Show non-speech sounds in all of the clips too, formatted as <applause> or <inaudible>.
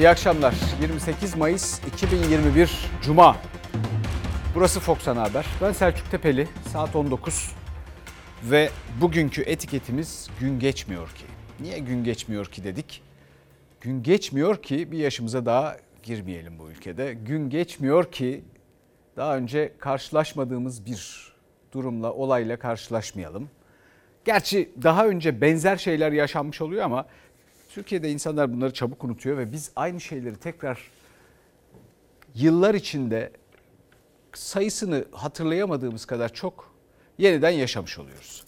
İyi akşamlar. 28 Mayıs 2021 Cuma. Burası Fox Ana Haber. Ben Selçuk Tepeli. Saat 19. Ve bugünkü etiketimiz gün geçmiyor ki. Niye gün geçmiyor ki dedik? Gün geçmiyor ki bir yaşımıza daha girmeyelim bu ülkede. Gün geçmiyor ki daha önce karşılaşmadığımız bir durumla, olayla karşılaşmayalım. Gerçi daha önce benzer şeyler yaşanmış oluyor ama Türkiye'de insanlar bunları çabuk unutuyor ve biz aynı şeyleri tekrar yıllar içinde sayısını hatırlayamadığımız kadar çok yeniden yaşamış oluyoruz.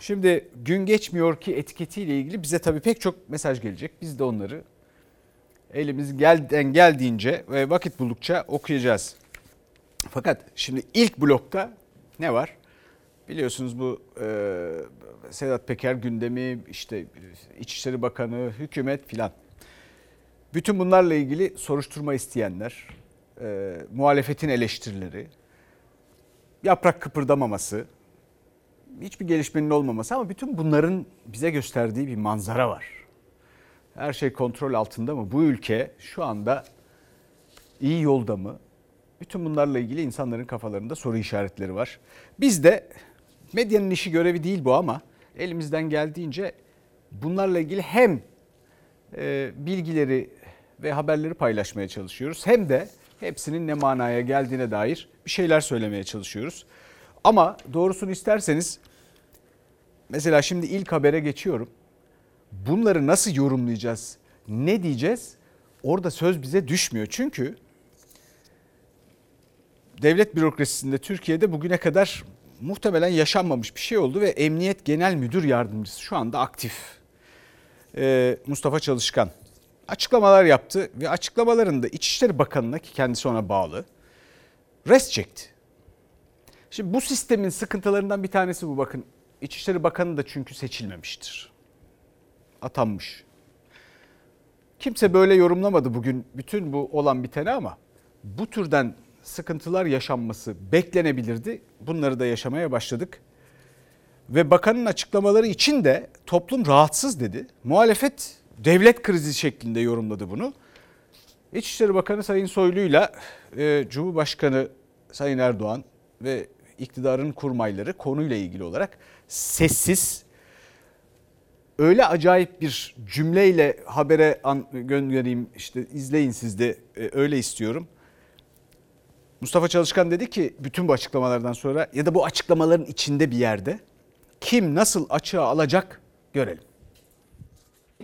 Şimdi gün geçmiyor ki etiketiyle ilgili bize tabii pek çok mesaj gelecek. Biz de onları elimiz gelden geldiğince ve vakit buldukça okuyacağız. Fakat şimdi ilk blokta ne var? Biliyorsunuz bu e, Sedat Peker gündemi, işte İçişleri Bakanı, hükümet filan. Bütün bunlarla ilgili soruşturma isteyenler, e, muhalefetin eleştirileri, yaprak kıpırdamaması, hiçbir gelişmenin olmaması ama bütün bunların bize gösterdiği bir manzara var. Her şey kontrol altında mı? Bu ülke şu anda iyi yolda mı? Bütün bunlarla ilgili insanların kafalarında soru işaretleri var. Biz de medyanın işi görevi değil bu ama elimizden geldiğince bunlarla ilgili hem e, bilgileri ve haberleri paylaşmaya çalışıyoruz hem de hepsinin ne manaya geldiğine dair bir şeyler söylemeye çalışıyoruz. Ama doğrusunu isterseniz mesela şimdi ilk habere geçiyorum. Bunları nasıl yorumlayacağız? Ne diyeceğiz? Orada söz bize düşmüyor. Çünkü devlet bürokrasisinde Türkiye'de bugüne kadar muhtemelen yaşanmamış bir şey oldu ve Emniyet Genel Müdür Yardımcısı şu anda aktif. Ee, Mustafa Çalışkan açıklamalar yaptı ve açıklamalarında İçişleri Bakanı'na ki kendisi ona bağlı rest çekti. Şimdi bu sistemin sıkıntılarından bir tanesi bu bakın. İçişleri Bakanı da çünkü seçilmemiştir. Atanmış. Kimse böyle yorumlamadı bugün bütün bu olan biteni ama bu türden sıkıntılar yaşanması beklenebilirdi. Bunları da yaşamaya başladık. Ve bakanın açıklamaları için de toplum rahatsız dedi. Muhalefet devlet krizi şeklinde yorumladı bunu. İçişleri Bakanı Sayın Soylu'yla e, Cumhurbaşkanı Sayın Erdoğan ve iktidarın kurmayları konuyla ilgili olarak sessiz öyle acayip bir cümleyle habere göndereyim işte izleyin siz de e, öyle istiyorum. Mustafa Çalışkan dedi ki bütün bu açıklamalardan sonra ya da bu açıklamaların içinde bir yerde kim nasıl açığa alacak görelim.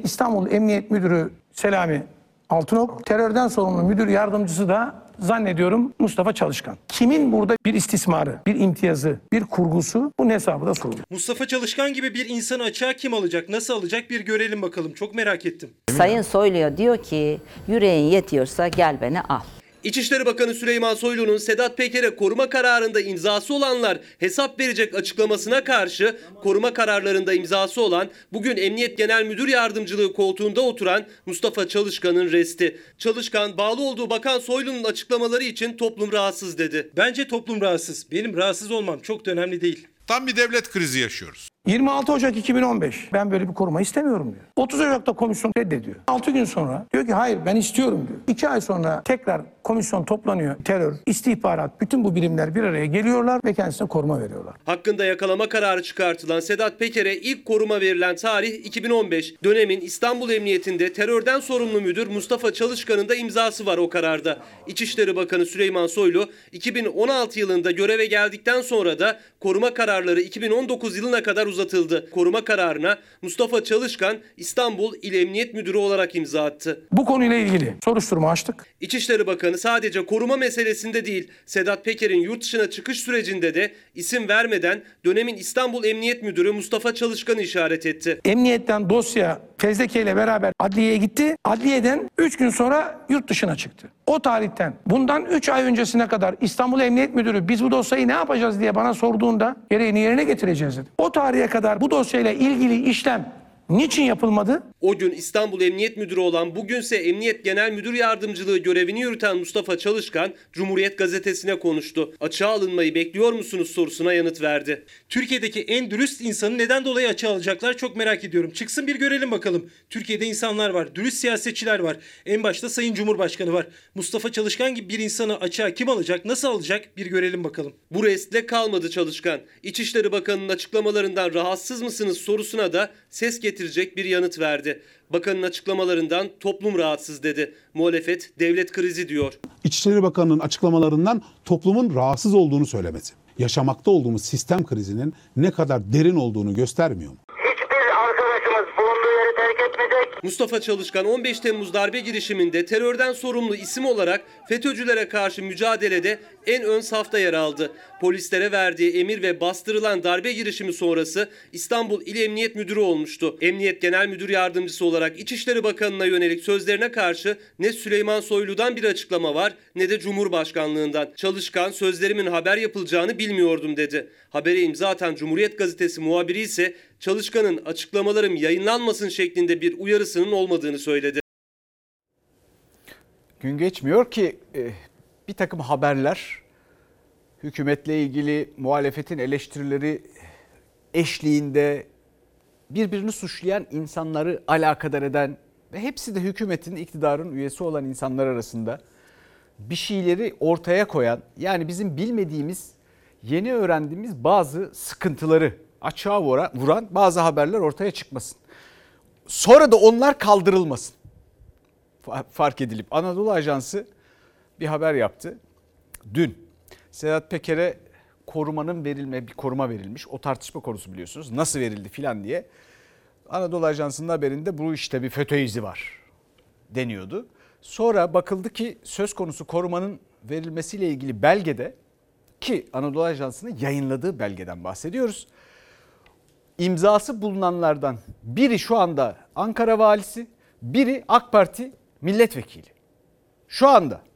İstanbul Emniyet Müdürü Selami Altınok, terörden sorumlu müdür yardımcısı da zannediyorum Mustafa Çalışkan. Kimin burada bir istismarı, bir imtiyazı, bir kurgusu bu hesabı da soruluyor. Mustafa Çalışkan gibi bir insanı açığa kim alacak, nasıl alacak bir görelim bakalım. Çok merak ettim. Sayın Soylu'ya diyor ki yüreğin yetiyorsa gel beni al. İçişleri Bakanı Süleyman Soylu'nun Sedat Peker'e koruma kararında imzası olanlar hesap verecek açıklamasına karşı koruma kararlarında imzası olan bugün Emniyet Genel Müdür Yardımcılığı koltuğunda oturan Mustafa Çalışkan'ın resti. Çalışkan bağlı olduğu Bakan Soylu'nun açıklamaları için toplum rahatsız dedi. Bence toplum rahatsız. Benim rahatsız olmam çok da önemli değil. Tam bir devlet krizi yaşıyoruz. 26 Ocak 2015 ben böyle bir koruma istemiyorum diyor. 30 Ocak'ta komisyon reddediyor. 6 gün sonra diyor ki hayır ben istiyorum diyor. 2 ay sonra tekrar komisyon toplanıyor. Terör, istihbarat bütün bu birimler bir araya geliyorlar ve kendisine koruma veriyorlar. Hakkında yakalama kararı çıkartılan Sedat Peker'e ilk koruma verilen tarih 2015. Dönemin İstanbul Emniyetinde terörden sorumlu müdür Mustafa Çalışkan'ın da imzası var o kararda. İçişleri Bakanı Süleyman Soylu 2016 yılında göreve geldikten sonra da koruma kararları 2019 yılına kadar uzatıldı. Koruma kararına Mustafa Çalışkan İstanbul İl Emniyet Müdürü olarak imza attı. Bu konuyla ilgili soruşturma açtık. İçişleri Bakanı sadece koruma meselesinde değil, Sedat Peker'in yurt dışına çıkış sürecinde de isim vermeden dönemin İstanbul Emniyet Müdürü Mustafa Çalışkan'ı işaret etti. Emniyetten dosya fezleke ile beraber adliyeye gitti. Adliyeden 3 gün sonra yurt dışına çıktı. O tarihten bundan 3 ay öncesine kadar İstanbul Emniyet Müdürü biz bu dosyayı ne yapacağız diye bana sorduğunda gereğini yerine getireceğiz dedi. O tarihe kadar bu dosyayla ilgili işlem niçin yapılmadı? O gün İstanbul Emniyet Müdürü olan bugünse Emniyet Genel Müdür Yardımcılığı görevini yürüten Mustafa Çalışkan Cumhuriyet Gazetesi'ne konuştu. Açığa alınmayı bekliyor musunuz sorusuna yanıt verdi. Türkiye'deki en dürüst insanı neden dolayı açığa alacaklar çok merak ediyorum. Çıksın bir görelim bakalım. Türkiye'de insanlar var, dürüst siyasetçiler var. En başta Sayın Cumhurbaşkanı var. Mustafa Çalışkan gibi bir insanı açığa kim alacak, nasıl alacak bir görelim bakalım. Bu restle kalmadı Çalışkan. İçişleri Bakanı'nın açıklamalarından rahatsız mısınız sorusuna da ses getirecek bir yanıt verdi. Bakanın açıklamalarından toplum rahatsız dedi. Muhalefet devlet krizi diyor. İçişleri Bakanı'nın açıklamalarından toplumun rahatsız olduğunu söylemesi. Yaşamakta olduğumuz sistem krizinin ne kadar derin olduğunu göstermiyor mu? Hiçbir arkadaşımız bulunduğu yeri terk etmeyecek. Mustafa Çalışkan 15 Temmuz darbe girişiminde terörden sorumlu isim olarak FETÖ'cülere karşı mücadelede en ön safta yer aldı. Polislere verdiği emir ve bastırılan darbe girişimi sonrası İstanbul İl Emniyet Müdürü olmuştu. Emniyet Genel Müdür Yardımcısı olarak İçişleri Bakanı'na yönelik sözlerine karşı ne Süleyman Soylu'dan bir açıklama var ne de Cumhurbaşkanlığından. Çalışkan sözlerimin haber yapılacağını bilmiyordum dedi. Habere imza atan Cumhuriyet Gazetesi muhabiri ise Çalışkan'ın açıklamalarım yayınlanmasın şeklinde bir uyarısının olmadığını söyledi. Gün geçmiyor ki e, bir takım haberler hükümetle ilgili muhalefetin eleştirileri eşliğinde birbirini suçlayan insanları alakadar eden ve hepsi de hükümetin iktidarın üyesi olan insanlar arasında bir şeyleri ortaya koyan yani bizim bilmediğimiz yeni öğrendiğimiz bazı sıkıntıları açığa vura- vuran bazı haberler ortaya çıkmasın. Sonra da onlar kaldırılmasın fa- fark edilip Anadolu Ajansı bir haber yaptı. Dün Sedat Peker'e korumanın verilme bir koruma verilmiş. O tartışma konusu biliyorsunuz. Nasıl verildi filan diye. Anadolu Ajansı'nın haberinde bu işte bir FETÖ izi var deniyordu. Sonra bakıldı ki söz konusu korumanın verilmesiyle ilgili belgede ki Anadolu Ajansı'nın yayınladığı belgeden bahsediyoruz. İmzası bulunanlardan biri şu anda Ankara valisi, biri AK Parti milletvekili. Şu anda.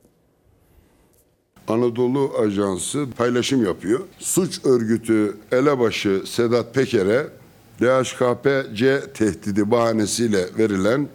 Anadolu Ajansı paylaşım yapıyor. Suç örgütü elebaşı Sedat Peker'e DHKPC tehdidi bahanesiyle verilen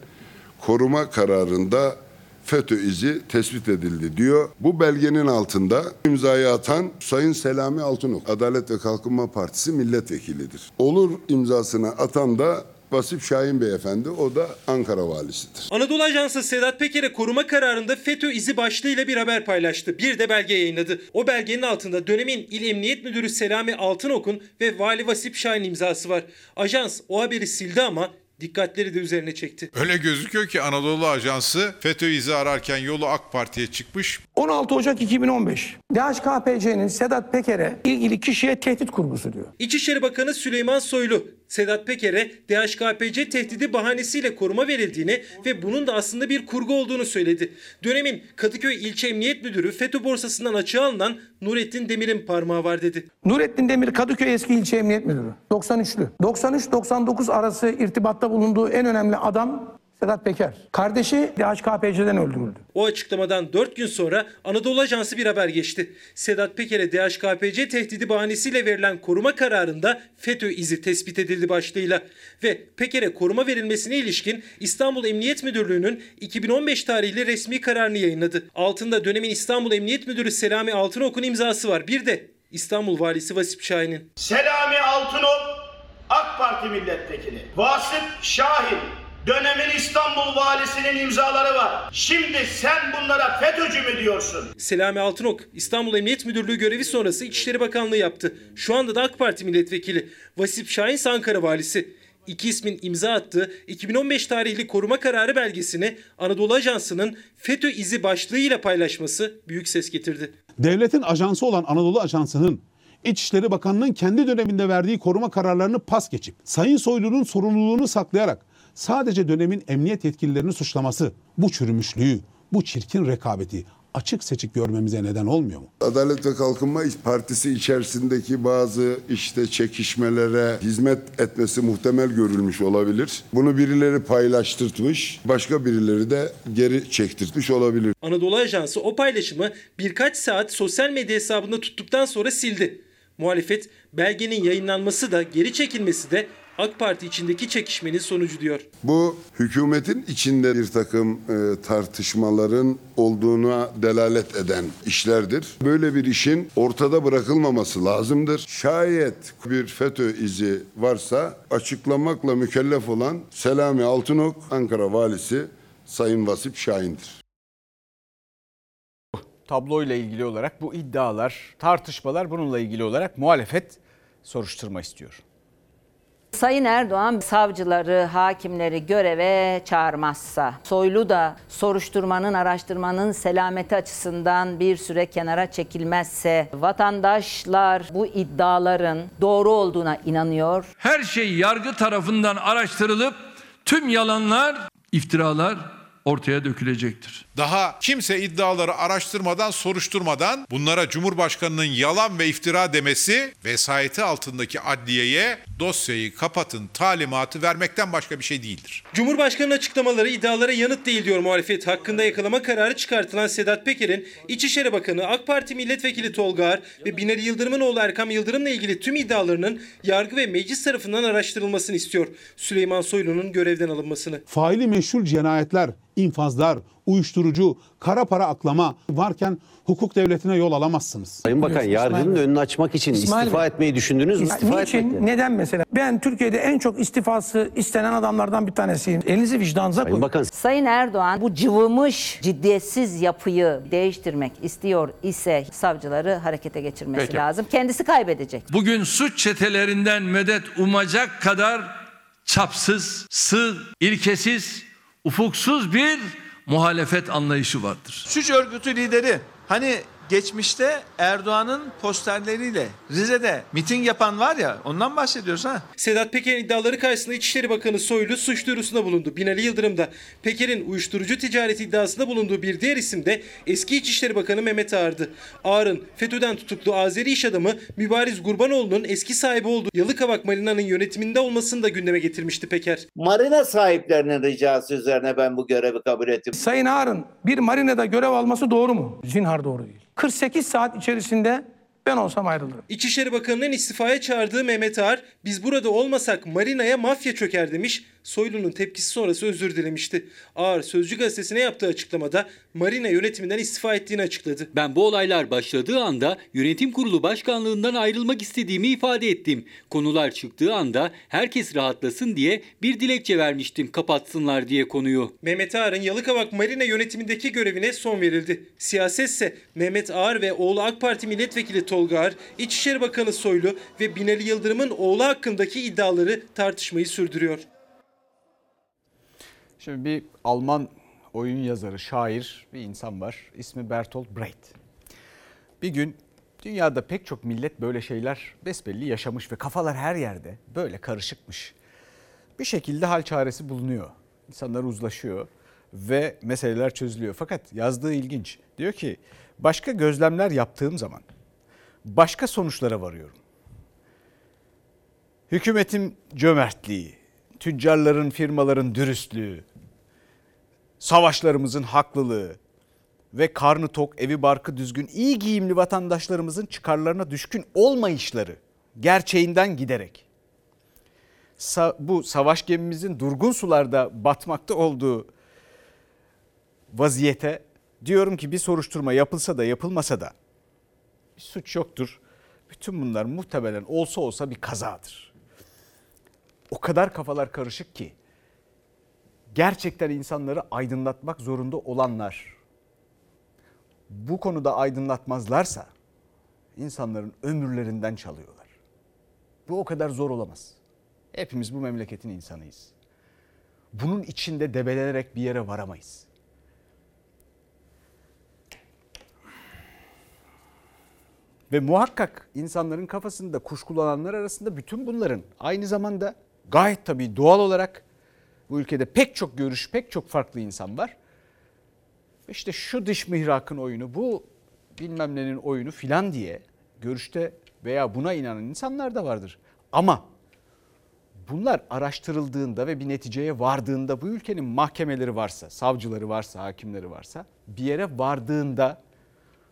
koruma kararında FETÖ izi tespit edildi diyor. Bu belgenin altında imzayı atan Sayın Selami Altınok, Adalet ve Kalkınma Partisi milletvekilidir. Olur imzasını atan da Vasip Şahin Beyefendi, o da Ankara valisidir. Anadolu Ajansı Sedat Peker'e koruma kararında FETÖ izi başlığıyla bir haber paylaştı. Bir de belge yayınladı. O belgenin altında dönemin İl Emniyet Müdürü Selami Altınok'un ve Vali Vasip Şahin imzası var. Ajans o haberi sildi ama dikkatleri de üzerine çekti. Öyle gözüküyor ki Anadolu Ajansı FETÖ izi ararken yolu AK Parti'ye çıkmış. 16 Ocak 2015. DHKPC'nin Sedat Peker'e ilgili kişiye tehdit kurgusu diyor. İçişleri Bakanı Süleyman Soylu, Sedat Peker'e DHKPC tehdidi bahanesiyle koruma verildiğini ve bunun da aslında bir kurgu olduğunu söyledi. Dönemin Kadıköy İlçe Emniyet Müdürü FETÖ borsasından açığa alınan Nurettin Demir'in parmağı var dedi. Nurettin Demir Kadıköy eski ilçe emniyet müdürü. 93'lü. 93-99 arası irtibatta bulunduğu en önemli adam Sedat Peker. Kardeşi DHKPC'den öldürüldü. O açıklamadan 4 gün sonra Anadolu Ajansı bir haber geçti. Sedat Peker'e DHKPC tehdidi bahanesiyle verilen koruma kararında FETÖ izi tespit edildi başlığıyla. Ve Peker'e koruma verilmesine ilişkin İstanbul Emniyet Müdürlüğü'nün 2015 tarihli resmi kararını yayınladı. Altında dönemin İstanbul Emniyet Müdürü Selami Altınok'un imzası var. Bir de İstanbul Valisi Vasip Şahin'in. Selami Altınok AK Parti milletvekili. Vasıf Şahin dönemin İstanbul valisinin imzaları var. Şimdi sen bunlara FETÖ'cü mü diyorsun? Selami Altınok İstanbul Emniyet Müdürlüğü görevi sonrası İçişleri Bakanlığı yaptı. Şu anda da AK Parti milletvekili. Vasip Şahin Ankara valisi. İki ismin imza attığı 2015 tarihli koruma kararı belgesini Anadolu Ajansı'nın FETÖ izi başlığıyla paylaşması büyük ses getirdi. Devletin ajansı olan Anadolu Ajansı'nın İçişleri Bakanı'nın kendi döneminde verdiği koruma kararlarını pas geçip Sayın Soylu'nun sorumluluğunu saklayarak sadece dönemin emniyet yetkililerini suçlaması bu çürümüşlüğü, bu çirkin rekabeti açık seçik görmemize neden olmuyor mu? Adalet ve Kalkınma Partisi içerisindeki bazı işte çekişmelere hizmet etmesi muhtemel görülmüş olabilir. Bunu birileri paylaştırtmış, başka birileri de geri çektirtmiş olabilir. Anadolu Ajansı o paylaşımı birkaç saat sosyal medya hesabında tuttuktan sonra sildi. Muhalefet belgenin yayınlanması da geri çekilmesi de AK Parti içindeki çekişmenin sonucu diyor. Bu hükümetin içinde bir takım e, tartışmaların olduğuna delalet eden işlerdir. Böyle bir işin ortada bırakılmaması lazımdır. Şayet bir FETÖ izi varsa açıklamakla mükellef olan Selami Altınok, Ankara Valisi Sayın Vasip Şahin'dir. Tabloyla ilgili olarak bu iddialar, tartışmalar bununla ilgili olarak muhalefet soruşturma istiyor. Sayın Erdoğan savcıları, hakimleri göreve çağırmazsa, Soylu da soruşturmanın, araştırmanın selameti açısından bir süre kenara çekilmezse, vatandaşlar bu iddiaların doğru olduğuna inanıyor. Her şey yargı tarafından araştırılıp tüm yalanlar, iftiralar ortaya dökülecektir. Daha kimse iddiaları araştırmadan, soruşturmadan bunlara Cumhurbaşkanı'nın yalan ve iftira demesi vesayeti altındaki adliyeye dosyayı kapatın talimatı vermekten başka bir şey değildir. Cumhurbaşkanı'nın açıklamaları iddialara yanıt değil diyor muhalefet. Hakkında yakalama kararı çıkartılan Sedat Peker'in İçişleri Bakanı, AK Parti Milletvekili Tolga Ağar ve Binali Yıldırım'ın oğlu Erkam Yıldırım'la ilgili tüm iddialarının yargı ve meclis tarafından araştırılmasını istiyor. Süleyman Soylu'nun görevden alınmasını. Faili meşhur cinayetler, infazlar, uyuşturucu, kara para aklama varken hukuk devletine yol alamazsınız. Sayın Bakan İsmail yargının Bey. önünü açmak için İsmail istifa Bey. etmeyi düşündünüz mü? İstifa niçin, etmekle. neden mesela? Ben Türkiye'de en çok istifası istenen adamlardan bir tanesiyim. Elinizi vicdanınıza Sayın koyun. Bakan Sayın Erdoğan bu cıvımış, ciddiyetsiz yapıyı değiştirmek istiyor ise savcıları harekete geçirmesi Peki. lazım. Kendisi kaybedecek. Bugün suç çetelerinden medet umacak kadar çapsız, sığ, ilkesiz, ufuksuz bir muhalefet anlayışı vardır. Suç örgütü lideri hani geçmişte Erdoğan'ın posterleriyle Rize'de miting yapan var ya ondan bahsediyoruz ha. Sedat Peker'in iddiaları karşısında İçişleri Bakanı Soylu suç duyurusunda bulundu. Binali Yıldırım da Peker'in uyuşturucu ticareti iddiasında bulunduğu bir diğer isim de eski İçişleri Bakanı Mehmet Ağar'dı. Ağar'ın FETÖ'den tutuklu Azeri iş adamı Mübariz Gurbanoğlu'nun eski sahibi olduğu Yalıkavak Marina'nın yönetiminde olmasını da gündeme getirmişti Peker. Marina sahiplerinin ricası üzerine ben bu görevi kabul ettim. Sayın Ağar'ın bir marinada görev alması doğru mu? Zinhar doğru değil. 48 saat içerisinde ben olsam ayrılırım. İçişleri Bakanı'nın istifaya çağırdığı Mehmet Ağar, biz burada olmasak marinaya mafya çöker demiş. Soylu'nun tepkisi sonrası özür dilemişti. Ağar Sözcü gazetesine yaptığı açıklamada marina yönetiminden istifa ettiğini açıkladı. Ben bu olaylar başladığı anda yönetim kurulu başkanlığından ayrılmak istediğimi ifade ettim. Konular çıktığı anda herkes rahatlasın diye bir dilekçe vermiştim kapatsınlar diye konuyu. Mehmet Ağar'ın Yalıkavak Marina yönetimindeki görevine son verildi. Siyasetse Mehmet Ağar ve oğlu AK Parti milletvekili Tolga Ağar, İçişleri Bakanı Soylu ve Binali Yıldırım'ın oğlu hakkındaki iddiaları tartışmayı sürdürüyor. Şimdi bir Alman oyun yazarı, şair bir insan var. İsmi Bertolt Brecht. Bir gün dünyada pek çok millet böyle şeyler besbelli yaşamış ve kafalar her yerde böyle karışıkmış. Bir şekilde hal çaresi bulunuyor. İnsanlar uzlaşıyor ve meseleler çözülüyor. Fakat yazdığı ilginç. Diyor ki başka gözlemler yaptığım zaman başka sonuçlara varıyorum. Hükümetin cömertliği, tüccarların, firmaların dürüstlüğü, savaşlarımızın haklılığı ve karnı tok, evi barkı düzgün, iyi giyimli vatandaşlarımızın çıkarlarına düşkün olmayışları gerçeğinden giderek bu savaş gemimizin durgun sularda batmakta olduğu vaziyete diyorum ki bir soruşturma yapılsa da yapılmasa da bir suç yoktur. Bütün bunlar muhtemelen olsa olsa bir kazadır. O kadar kafalar karışık ki gerçekten insanları aydınlatmak zorunda olanlar bu konuda aydınlatmazlarsa insanların ömürlerinden çalıyorlar. Bu o kadar zor olamaz. Hepimiz bu memleketin insanıyız. Bunun içinde debelenerek bir yere varamayız. Ve muhakkak insanların kafasında kuşkulananlar arasında bütün bunların aynı zamanda gayet tabii doğal olarak bu ülkede pek çok görüş, pek çok farklı insan var. İşte şu dış mihrakın oyunu, bu bilmem nenin oyunu filan diye görüşte veya buna inanan insanlar da vardır. Ama bunlar araştırıldığında ve bir neticeye vardığında bu ülkenin mahkemeleri varsa, savcıları varsa, hakimleri varsa bir yere vardığında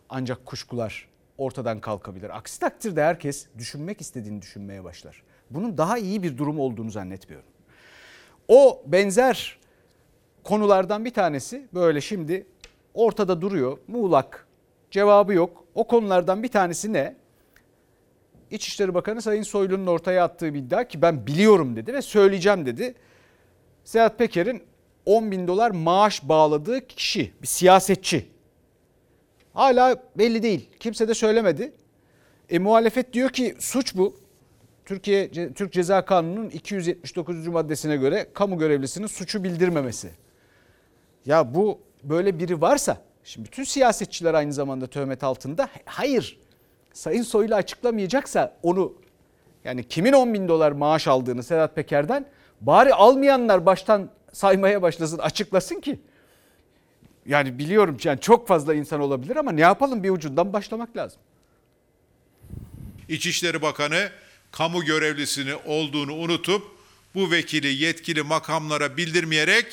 ancak kuşkular ortadan kalkabilir. Aksi takdirde herkes düşünmek istediğini düşünmeye başlar. Bunun daha iyi bir durum olduğunu zannetmiyorum. O benzer konulardan bir tanesi böyle şimdi ortada duruyor. Muğlak cevabı yok. O konulardan bir tanesi ne? İçişleri Bakanı Sayın Soylu'nun ortaya attığı bir iddia ki ben biliyorum dedi ve söyleyeceğim dedi. Sedat Peker'in 10 bin dolar maaş bağladığı kişi bir siyasetçi. Hala belli değil. Kimse de söylemedi. E, muhalefet diyor ki suç bu. Türkiye Türk Ceza Kanunu'nun 279. maddesine göre kamu görevlisinin suçu bildirmemesi. Ya bu böyle biri varsa şimdi bütün siyasetçiler aynı zamanda töhmet altında. Hayır Sayın Soylu açıklamayacaksa onu yani kimin 10 bin dolar maaş aldığını Sedat Peker'den bari almayanlar baştan saymaya başlasın açıklasın ki. Yani biliyorum yani çok fazla insan olabilir ama ne yapalım bir ucundan başlamak lazım. İçişleri Bakanı kamu görevlisini olduğunu unutup bu vekili yetkili makamlara bildirmeyerek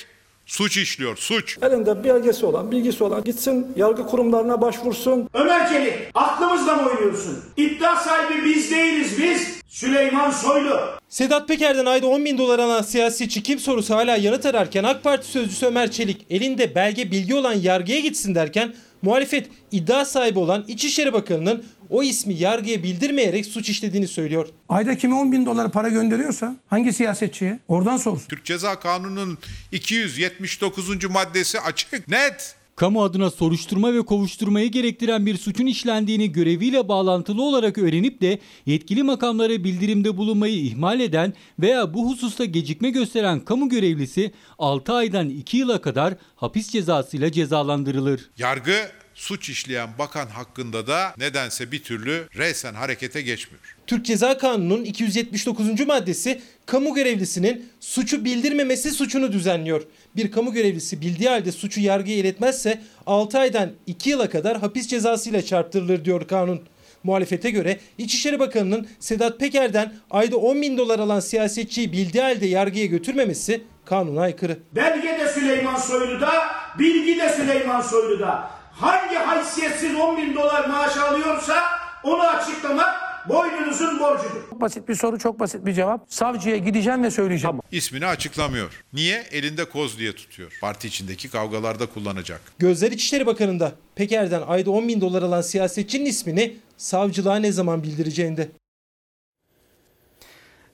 suç işliyor. Suç. Elinde belgesi olan, bilgisi olan gitsin yargı kurumlarına başvursun. Ömer Çelik aklımızla mı oynuyorsun? İddia sahibi biz değiliz biz. Süleyman Soylu. Sedat Peker'den ayda 10 bin dolar alan siyasetçi kim sorusu hala yanıt ararken AK Parti sözcüsü Ömer Çelik elinde belge bilgi olan yargıya gitsin derken muhalefet iddia sahibi olan İçişleri Bakanı'nın o ismi yargıya bildirmeyerek suç işlediğini söylüyor. Ayda kime 10 bin dolar para gönderiyorsa hangi siyasetçiye oradan sorsun. Türk Ceza Kanunu'nun 279. maddesi açık, net. Kamu adına soruşturma ve kovuşturmayı gerektiren bir suçun işlendiğini göreviyle bağlantılı olarak öğrenip de yetkili makamlara bildirimde bulunmayı ihmal eden veya bu hususta gecikme gösteren kamu görevlisi 6 aydan 2 yıla kadar hapis cezasıyla cezalandırılır. Yargı suç işleyen bakan hakkında da nedense bir türlü resen harekete geçmiyor. Türk Ceza Kanunu'nun 279. maddesi kamu görevlisinin suçu bildirmemesi suçunu düzenliyor. Bir kamu görevlisi bildiği halde suçu yargıya iletmezse 6 aydan 2 yıla kadar hapis cezasıyla çarptırılır diyor kanun. Muhalefete göre İçişleri Bakanı'nın Sedat Peker'den ayda 10 bin dolar alan siyasetçiyi bildiği halde yargıya götürmemesi kanuna aykırı. Belge de Süleyman Soylu'da, bilgi de Süleyman Soylu'da. Hangi haysiyetsiz 10 bin dolar maaş alıyorsa onu açıklamak boynunuzun borcudur. Çok basit bir soru, çok basit bir cevap. Savcıya gideceğim ve söyleyeceğim. İsmini açıklamıyor. Niye? Elinde koz diye tutuyor. Parti içindeki kavgalarda kullanacak. Gözler İçişleri Bakanı'nda Peker'den ayda 10 bin dolar alan siyasetçinin ismini savcılığa ne zaman bildireceğinde.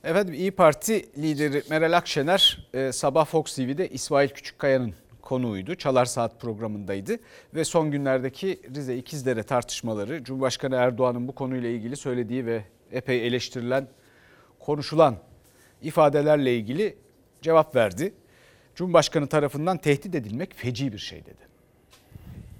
Efendim İyi Parti lideri Meral Akşener e, sabah Fox TV'de İsmail Küçükkaya'nın konuğuydu. Çalar Saat programındaydı ve son günlerdeki Rize İkizdere tartışmaları Cumhurbaşkanı Erdoğan'ın bu konuyla ilgili söylediği ve epey eleştirilen, konuşulan ifadelerle ilgili cevap verdi. Cumhurbaşkanı tarafından tehdit edilmek feci bir şey dedi.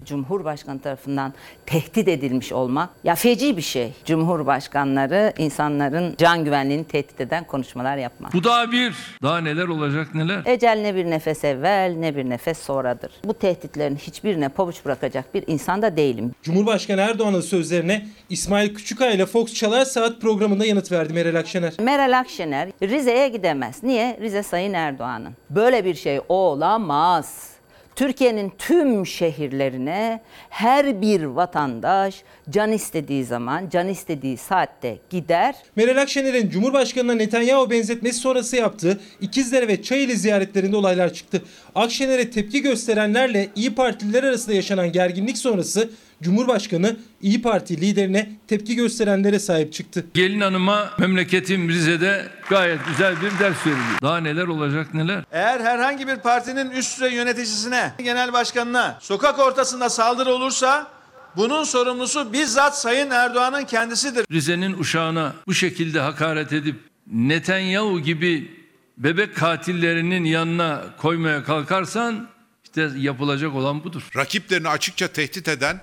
Cumhurbaşkanı tarafından tehdit edilmiş olmak ya feci bir şey. Cumhurbaşkanları insanların can güvenliğini tehdit eden konuşmalar yapmak. Bu daha bir. Daha neler olacak neler. Ecel ne bir nefes evvel ne bir nefes sonradır. Bu tehditlerin hiçbirine pabuç bırakacak bir insan da değilim. Cumhurbaşkanı Erdoğan'ın sözlerine İsmail Küçükay ile Fox Çalar Saat programında yanıt verdi Meral Akşener. Meral Akşener Rize'ye gidemez. Niye? Rize Sayın Erdoğan'ın. Böyle bir şey olamaz. Türkiye'nin tüm şehirlerine her bir vatandaş can istediği zaman, can istediği saatte gider. Meral Akşener'in Cumhurbaşkanı'na Netanyahu benzetmesi sonrası yaptığı İkizdere ve Çayeli ziyaretlerinde olaylar çıktı. Akşener'e tepki gösterenlerle İyi Partililer arasında yaşanan gerginlik sonrası Cumhurbaşkanı İyi Parti liderine tepki gösterenlere sahip çıktı. Gelin hanıma memleketim Rize'de gayet güzel bir ders veriliyor. Daha neler olacak neler. Eğer herhangi bir partinin üst düzey yöneticisine, genel başkanına sokak ortasında saldırı olursa bunun sorumlusu bizzat Sayın Erdoğan'ın kendisidir. Rize'nin uşağına bu şekilde hakaret edip Netanyahu gibi bebek katillerinin yanına koymaya kalkarsan işte yapılacak olan budur. Rakiplerini açıkça tehdit eden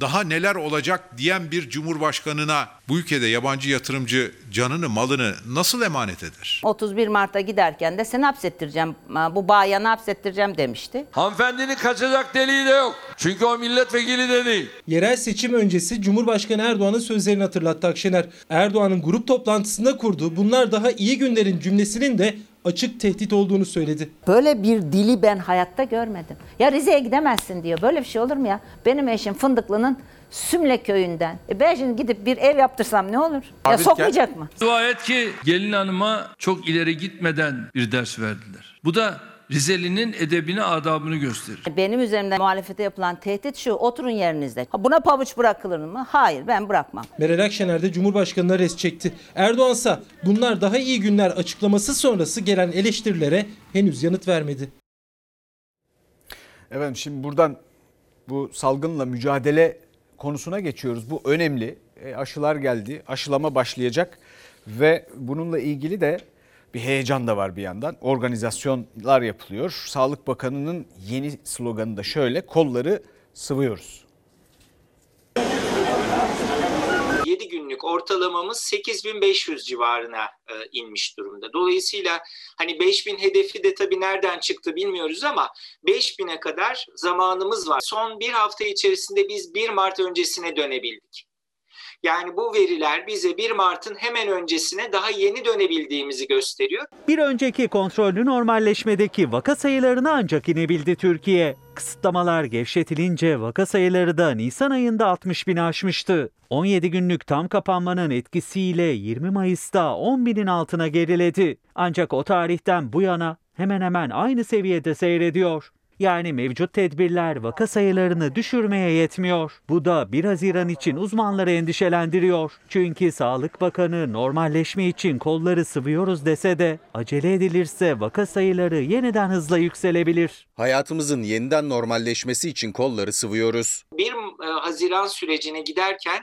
daha neler olacak diyen bir cumhurbaşkanına bu ülkede yabancı yatırımcı canını malını nasıl emanet eder? 31 Mart'a giderken de seni hapsettireceğim, bu bayanı hapsettireceğim demişti. Hanımefendinin kaçacak deliği de yok. Çünkü o milletvekili de değil. Yerel seçim öncesi Cumhurbaşkanı Erdoğan'ın sözlerini hatırlattı Akşener. Erdoğan'ın grup toplantısında kurduğu bunlar daha iyi günlerin cümlesinin de açık tehdit olduğunu söyledi. Böyle bir dili ben hayatta görmedim. Ya Rize'ye gidemezsin diyor. Böyle bir şey olur mu ya? Benim eşim Fındıklı'nın Sümle köyünden. E ben şimdi gidip bir ev yaptırsam ne olur? Ya Abi, sokmayacak mı? Dua et ki gelin hanıma çok ileri gitmeden bir ders verdiler. Bu da Rizeli'nin edebini, adabını gösterir. Benim üzerimden muhalefete yapılan tehdit şu. Oturun yerinizde. Buna pabuç bırakılır mı? Hayır ben bırakmam. Meral Akşener de Cumhurbaşkanı'na res çekti. Erdoğansa bunlar daha iyi günler açıklaması sonrası gelen eleştirilere henüz yanıt vermedi. Efendim şimdi buradan bu salgınla mücadele konusuna geçiyoruz. Bu önemli. E, aşılar geldi. Aşılama başlayacak ve bununla ilgili de bir heyecan da var bir yandan. Organizasyonlar yapılıyor. Sağlık Bakanı'nın yeni sloganı da şöyle. Kolları sıvıyoruz. 7 günlük ortalamamız 8500 civarına e, inmiş durumda. Dolayısıyla hani 5000 hedefi de tabii nereden çıktı bilmiyoruz ama 5000'e kadar zamanımız var. Son bir hafta içerisinde biz 1 Mart öncesine dönebildik. Yani bu veriler bize 1 Mart'ın hemen öncesine daha yeni dönebildiğimizi gösteriyor. Bir önceki kontrollü normalleşmedeki vaka sayılarına ancak inebildi Türkiye. Kısıtlamalar gevşetilince vaka sayıları da Nisan ayında 60 bini aşmıştı. 17 günlük tam kapanmanın etkisiyle 20 Mayıs'ta 10 binin altına geriledi. Ancak o tarihten bu yana hemen hemen aynı seviyede seyrediyor. Yani mevcut tedbirler vaka sayılarını düşürmeye yetmiyor. Bu da 1 Haziran için uzmanları endişelendiriyor. Çünkü Sağlık Bakanı normalleşme için kolları sıvıyoruz dese de acele edilirse vaka sayıları yeniden hızla yükselebilir. Hayatımızın yeniden normalleşmesi için kolları sıvıyoruz. 1 e, Haziran sürecine giderken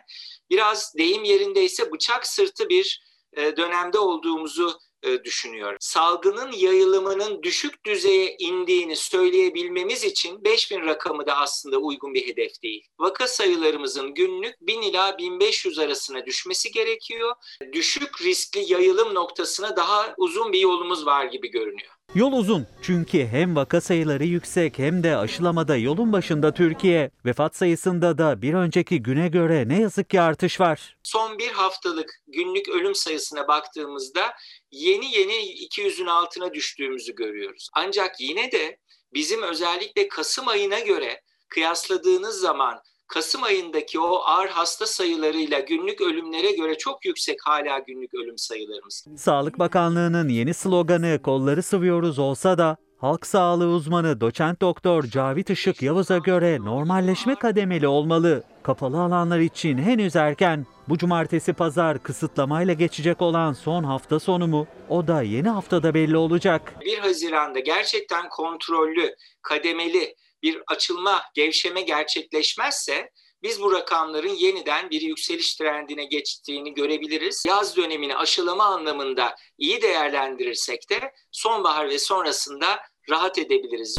biraz deyim yerindeyse bıçak sırtı bir e, dönemde olduğumuzu e, düşünüyorum. Salgının yayılımının düşük düzeye indiğini söyleyebilmemiz için 5000 rakamı da aslında uygun bir hedef değil. Vaka sayılarımızın günlük 1000 ila 1500 arasına düşmesi gerekiyor. Düşük riskli yayılım noktasına daha uzun bir yolumuz var gibi görünüyor. Yol uzun çünkü hem vaka sayıları yüksek hem de aşılamada yolun başında Türkiye. Vefat sayısında da bir önceki güne göre ne yazık ki artış var. Son bir haftalık günlük ölüm sayısına baktığımızda yeni yeni 200'ün altına düştüğümüzü görüyoruz. Ancak yine de bizim özellikle Kasım ayına göre kıyasladığınız zaman Kasım ayındaki o ağır hasta sayılarıyla günlük ölümlere göre çok yüksek hala günlük ölüm sayılarımız. Sağlık Bakanlığı'nın yeni sloganı kolları sıvıyoruz olsa da halk sağlığı uzmanı doçent doktor Cavit Işık Yavuz'a göre normalleşme kademeli olmalı. Kapalı alanlar için henüz erken. Bu cumartesi pazar kısıtlamayla geçecek olan son hafta sonu mu? O da yeni haftada belli olacak. 1 Haziran'da gerçekten kontrollü, kademeli bir açılma, gevşeme gerçekleşmezse biz bu rakamların yeniden bir yükseliş trendine geçtiğini görebiliriz. Yaz dönemini aşılama anlamında iyi değerlendirirsek de sonbahar ve sonrasında rahat edebiliriz.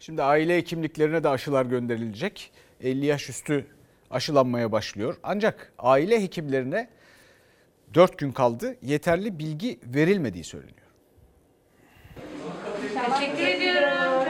Şimdi aile hekimliklerine de aşılar gönderilecek. 50 yaş üstü aşılanmaya başlıyor. Ancak aile hekimlerine 4 gün kaldı. Yeterli bilgi verilmediği söyleniyor. Teşekkür ediyorum.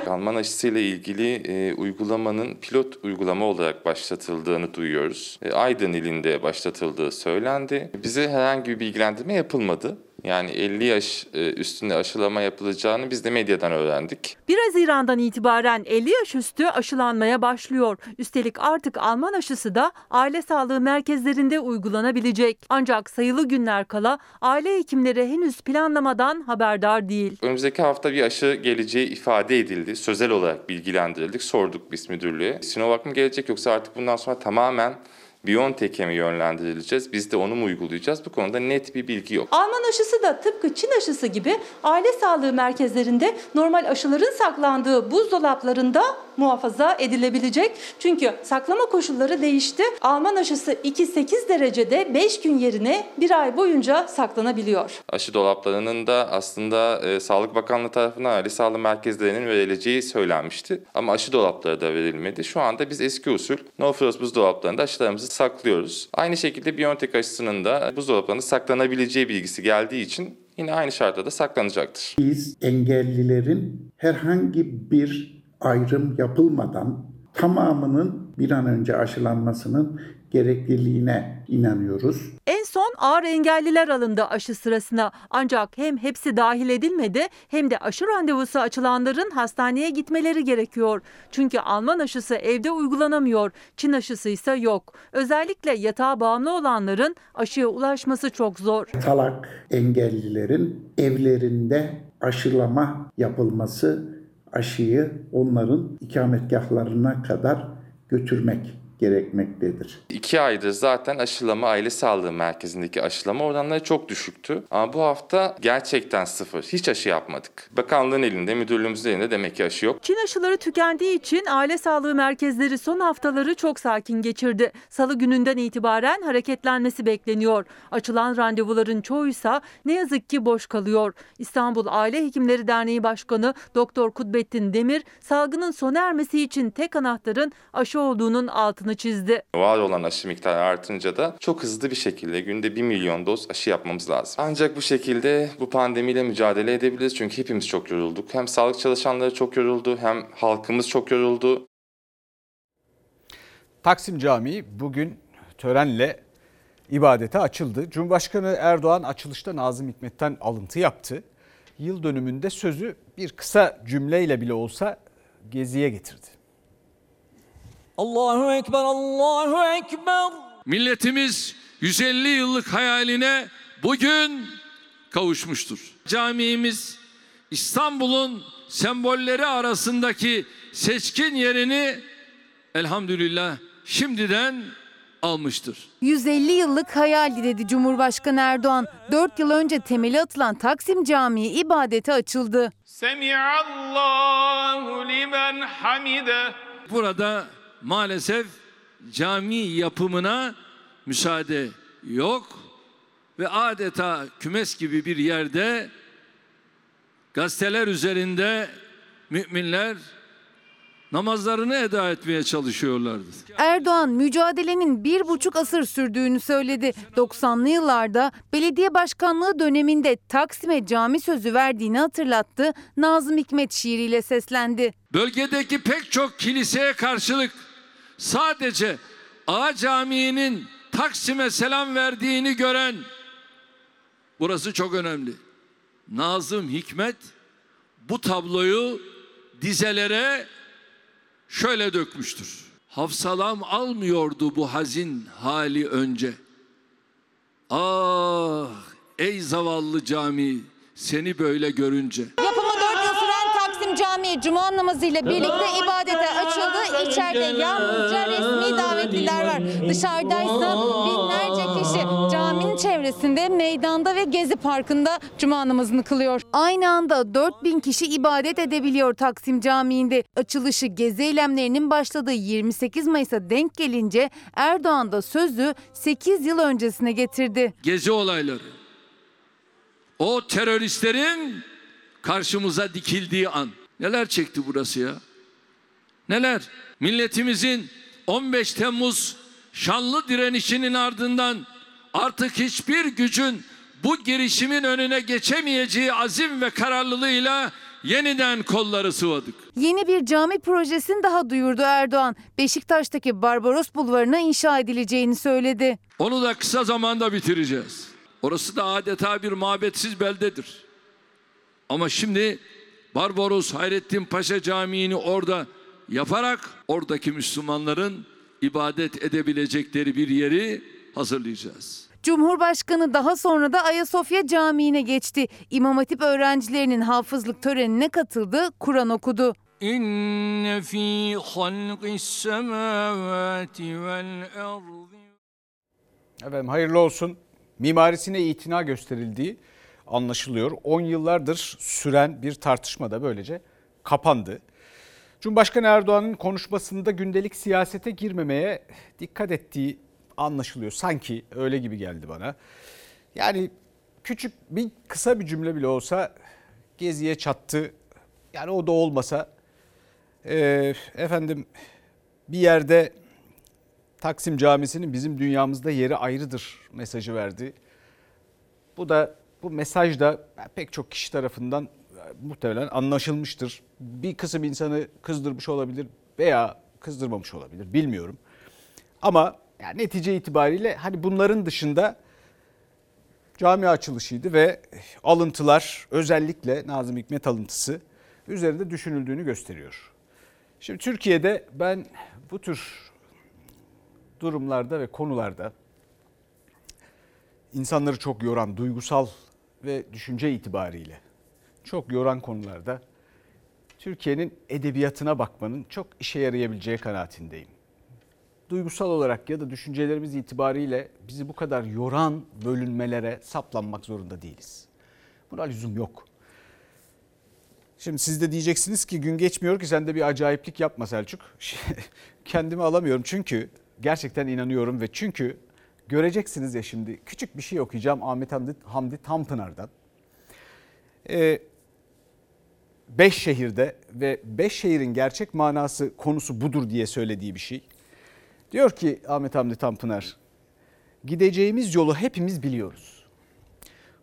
Alman aşısıyla ilgili e, uygulamanın pilot uygulama olarak başlatıldığını duyuyoruz. E, Aydın ilinde başlatıldığı söylendi. Bize herhangi bir bilgilendirme yapılmadı. Yani 50 yaş e, üstünde aşılama yapılacağını biz de medyadan öğrendik. 1 Haziran'dan itibaren 50 yaş üstü aşılanmaya başlıyor. Üstelik artık Alman aşısı da aile sağlığı merkezlerinde uygulanabilecek. Ancak sayılı günler kala aile hekimleri henüz planlamadan haberdar değil. Önümüzdeki hafta bir aşı geleceği ifade edildi. Sözel olarak bilgilendirildik. Sorduk biz müdürlüğe. Sinovac mı gelecek yoksa artık bundan sonra tamamen Biontech'e mi yönlendirileceğiz? Biz de onu mu uygulayacağız? Bu konuda net bir bilgi yok. Alman aşısı da tıpkı Çin aşısı gibi aile sağlığı merkezlerinde normal aşıların saklandığı buzdolaplarında muhafaza edilebilecek. Çünkü saklama koşulları değişti. Alman aşısı 2-8 derecede 5 gün yerine 1 ay boyunca saklanabiliyor. Aşı dolaplarının da aslında e, Sağlık Bakanlığı tarafından aile sağlığı merkezlerinin verileceği söylenmişti. Ama aşı dolapları da verilmedi. Şu anda biz eski usul no frost buzdolaplarında aşılarımızı saklıyoruz. Aynı şekilde Biontech aşısının da buzdolaplarında saklanabileceği bilgisi geldiği için yine aynı şartlarda saklanacaktır. Biz engellilerin herhangi bir ayrım yapılmadan tamamının bir an önce aşılanmasının gerekliliğine inanıyoruz. En son ağır engelliler alındı aşı sırasına. Ancak hem hepsi dahil edilmedi hem de aşı randevusu açılanların hastaneye gitmeleri gerekiyor. Çünkü Alman aşısı evde uygulanamıyor. Çin aşısı ise yok. Özellikle yatağa bağımlı olanların aşıya ulaşması çok zor. Talak engellilerin evlerinde aşılama yapılması aşıyı onların ikametgahlarına kadar götürmek gerekmektedir. İki aydır zaten aşılama aile sağlığı merkezindeki aşılama oranları çok düşüktü. Ama bu hafta gerçekten sıfır. Hiç aşı yapmadık. Bakanlığın elinde, müdürlüğümüzün elinde demek ki aşı yok. Çin aşıları tükendiği için aile sağlığı merkezleri son haftaları çok sakin geçirdi. Salı gününden itibaren hareketlenmesi bekleniyor. Açılan randevuların çoğuysa ne yazık ki boş kalıyor. İstanbul Aile Hekimleri Derneği Başkanı Doktor Kudbettin Demir, salgının sona ermesi için tek anahtarın aşı olduğunun altını çizdi. Var olan aşı miktarı artınca da çok hızlı bir şekilde günde 1 milyon doz aşı yapmamız lazım. Ancak bu şekilde bu pandemiyle mücadele edebiliriz. Çünkü hepimiz çok yorulduk. Hem sağlık çalışanları çok yoruldu hem halkımız çok yoruldu. Taksim Camii bugün törenle ibadete açıldı. Cumhurbaşkanı Erdoğan açılışta Nazım Hikmet'ten alıntı yaptı. Yıl dönümünde sözü bir kısa cümleyle bile olsa geziye getirdi. Allahu Ekber, Allahu Ekber. Milletimiz 150 yıllık hayaline bugün kavuşmuştur. Camimiz İstanbul'un sembolleri arasındaki seçkin yerini elhamdülillah şimdiden almıştır. 150 yıllık hayaldi dedi Cumhurbaşkanı Erdoğan. 4 yıl önce temeli atılan Taksim Camii ibadete açıldı. Semiallahu limen hamide. Burada maalesef cami yapımına müsaade yok ve adeta kümes gibi bir yerde gazeteler üzerinde müminler namazlarını eda etmeye çalışıyorlardı. Erdoğan mücadelenin bir buçuk asır sürdüğünü söyledi. 90'lı yıllarda belediye başkanlığı döneminde Taksim'e cami sözü verdiğini hatırlattı. Nazım Hikmet şiiriyle seslendi. Bölgedeki pek çok kiliseye karşılık sadece Ağa Camii'nin Taksim'e selam verdiğini gören burası çok önemli. Nazım Hikmet bu tabloyu dizelere şöyle dökmüştür. Hafsalam almıyordu bu hazin hali önce. Ah ey zavallı cami seni böyle görünce. Camii Cuma namazıyla birlikte ibadete açıldı. İçeride yalnızca resmi davetliler var. Dışarıdaysa binlerce kişi caminin çevresinde, meydanda ve Gezi Parkı'nda Cuma namazını kılıyor. Aynı anda 4000 kişi ibadet edebiliyor Taksim Camii'nde. Açılışı gezi eylemlerinin başladığı 28 Mayıs'a denk gelince Erdoğan da sözü 8 yıl öncesine getirdi. Gezi olayları. O teröristlerin karşımıza dikildiği an. Neler çekti burası ya? Neler? Milletimizin 15 Temmuz şanlı direnişinin ardından artık hiçbir gücün bu girişimin önüne geçemeyeceği azim ve kararlılığıyla yeniden kolları sıvadık. Yeni bir cami projesini daha duyurdu Erdoğan. Beşiktaş'taki Barbaros Bulvarı'na inşa edileceğini söyledi. Onu da kısa zamanda bitireceğiz. Orası da adeta bir mabetsiz beldedir. Ama şimdi Barbaros Hayrettin Paşa Camii'ni orada yaparak oradaki Müslümanların ibadet edebilecekleri bir yeri hazırlayacağız. Cumhurbaşkanı daha sonra da Ayasofya Camii'ne geçti. İmam Hatip öğrencilerinin hafızlık törenine katıldı, Kur'an okudu. İnne fi halqis semavati vel ardı. Efendim hayırlı olsun. Mimarisine itina gösterildiği anlaşılıyor. 10 yıllardır süren bir tartışma da böylece kapandı. Cumhurbaşkanı Erdoğan'ın konuşmasında gündelik siyasete girmemeye dikkat ettiği anlaşılıyor. Sanki öyle gibi geldi bana. Yani küçük bir kısa bir cümle bile olsa geziye çattı. Yani o da olmasa e, efendim bir yerde Taksim Camisi'nin bizim dünyamızda yeri ayrıdır mesajı verdi. Bu da bu mesaj da pek çok kişi tarafından e, muhtemelen anlaşılmıştır. Bir kısım insanı kızdırmış olabilir veya kızdırmamış olabilir bilmiyorum. Ama Yani netice itibariyle hani bunların dışında cami açılışıydı ve alıntılar özellikle Nazım Hikmet alıntısı üzerinde düşünüldüğünü gösteriyor. Şimdi Türkiye'de ben bu tür durumlarda ve konularda insanları çok yoran duygusal ve düşünce itibariyle çok yoran konularda Türkiye'nin edebiyatına bakmanın çok işe yarayabileceği kanaatindeyim. Duygusal olarak ya da düşüncelerimiz itibariyle bizi bu kadar yoran bölünmelere saplanmak zorunda değiliz. Buna lüzum yok. Şimdi siz de diyeceksiniz ki gün geçmiyor ki sen de bir acayiplik yapma Selçuk. <laughs> Kendimi alamıyorum çünkü gerçekten inanıyorum ve çünkü göreceksiniz ya şimdi küçük bir şey okuyacağım Ahmet Hamdi, Hamdi Tanpınar'dan. Ee, beş şehirde ve beş şehrin gerçek manası konusu budur diye söylediği bir şey. Diyor ki Ahmet Hamdi Tanpınar, gideceğimiz yolu hepimiz biliyoruz.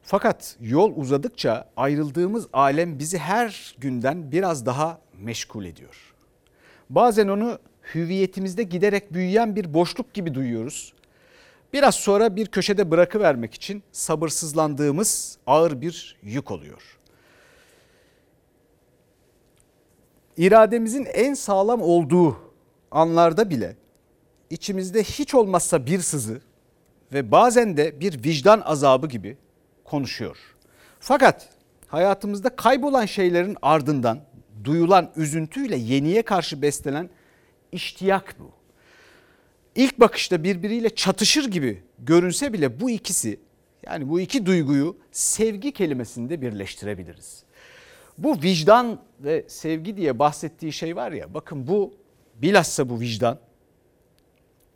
Fakat yol uzadıkça ayrıldığımız alem bizi her günden biraz daha meşgul ediyor. Bazen onu hüviyetimizde giderek büyüyen bir boşluk gibi duyuyoruz. Biraz sonra bir köşede bırakıvermek için sabırsızlandığımız ağır bir yük oluyor. İrademizin en sağlam olduğu anlarda bile içimizde hiç olmazsa bir sızı ve bazen de bir vicdan azabı gibi konuşuyor. Fakat hayatımızda kaybolan şeylerin ardından duyulan üzüntüyle yeniye karşı beslenen iştiyak bu. İlk bakışta birbiriyle çatışır gibi görünse bile bu ikisi yani bu iki duyguyu sevgi kelimesinde birleştirebiliriz. Bu vicdan ve sevgi diye bahsettiği şey var ya bakın bu bilhassa bu vicdan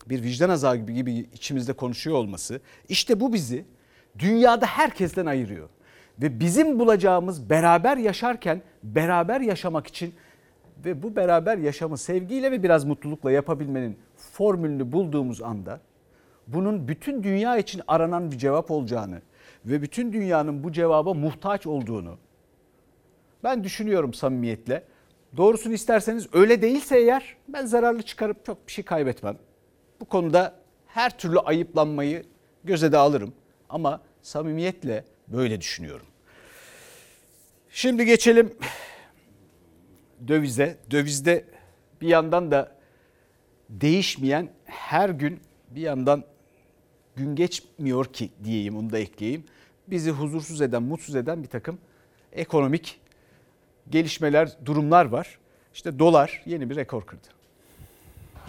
bir vicdan azabı gibi içimizde konuşuyor olması işte bu bizi dünyada herkesten ayırıyor. Ve bizim bulacağımız beraber yaşarken beraber yaşamak için ve bu beraber yaşamı sevgiyle ve biraz mutlulukla yapabilmenin formülünü bulduğumuz anda bunun bütün dünya için aranan bir cevap olacağını ve bütün dünyanın bu cevaba muhtaç olduğunu ben düşünüyorum samimiyetle. Doğrusunu isterseniz öyle değilse eğer ben zararlı çıkarıp çok bir şey kaybetmem. Bu konuda her türlü ayıplanmayı göze de alırım ama samimiyetle böyle düşünüyorum. Şimdi geçelim dövize. Dövizde bir yandan da değişmeyen her gün bir yandan gün geçmiyor ki diyeyim onu da ekleyeyim. Bizi huzursuz eden, mutsuz eden bir takım ekonomik gelişmeler, durumlar var. İşte dolar yeni bir rekor kırdı.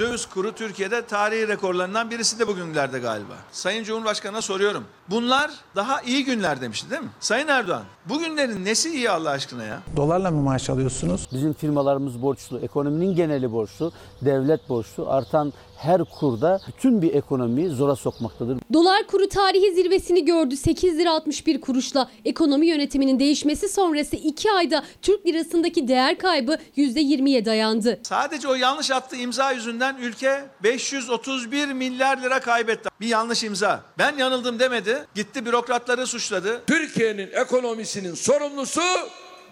Döviz kuru Türkiye'de tarihi rekorlarından birisi de bugünlerde galiba. Sayın Cumhurbaşkanı'na soruyorum. Bunlar daha iyi günler demişti değil mi? Sayın Erdoğan, bugünlerin nesi iyi Allah aşkına ya? Dolarla mı maaş alıyorsunuz? Bizim firmalarımız borçlu, ekonominin geneli borçlu, devlet borçlu. Artan her kurda bütün bir ekonomiyi zora sokmaktadır. Dolar kuru tarihi zirvesini gördü 8 lira 61 kuruşla. Ekonomi yönetiminin değişmesi sonrası 2 ayda Türk lirasındaki değer kaybı %20'ye dayandı. Sadece o yanlış attığı imza yüzünden ülke 531 milyar lira kaybetti. Bir yanlış imza. Ben yanıldım demedi. Gitti bürokratları suçladı. Türkiye'nin ekonomisinin sorumlusu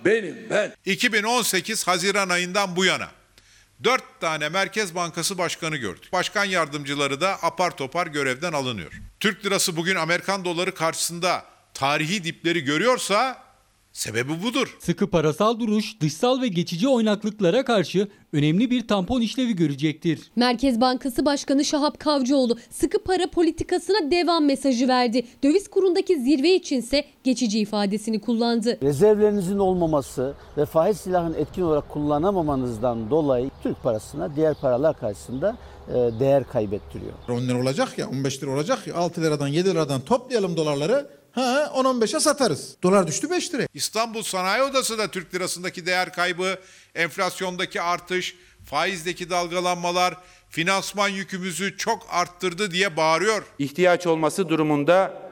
benim ben. 2018 Haziran ayından bu yana 4 tane Merkez Bankası başkanı gördük. Başkan yardımcıları da apar topar görevden alınıyor. Türk lirası bugün Amerikan doları karşısında tarihi dipleri görüyorsa sebebi budur. Sıkı parasal duruş dışsal ve geçici oynaklıklara karşı önemli bir tampon işlevi görecektir. Merkez Bankası Başkanı Şahap Kavcıoğlu sıkı para politikasına devam mesajı verdi. Döviz kurundaki zirve içinse geçici ifadesini kullandı. Rezervlerinizin olmaması ve faiz silahın etkin olarak kullanamamanızdan dolayı Türk parasına diğer paralar karşısında e, değer kaybettiriyor. 10 lira olacak ya 15 lira olacak ya 6 liradan 7 liradan toplayalım dolarları ha 10-15'e satarız. Dolar düştü 5 lira. İstanbul Sanayi Odası da Türk lirasındaki değer kaybı, enflasyondaki artış, faizdeki dalgalanmalar, finansman yükümüzü çok arttırdı diye bağırıyor. İhtiyaç olması durumunda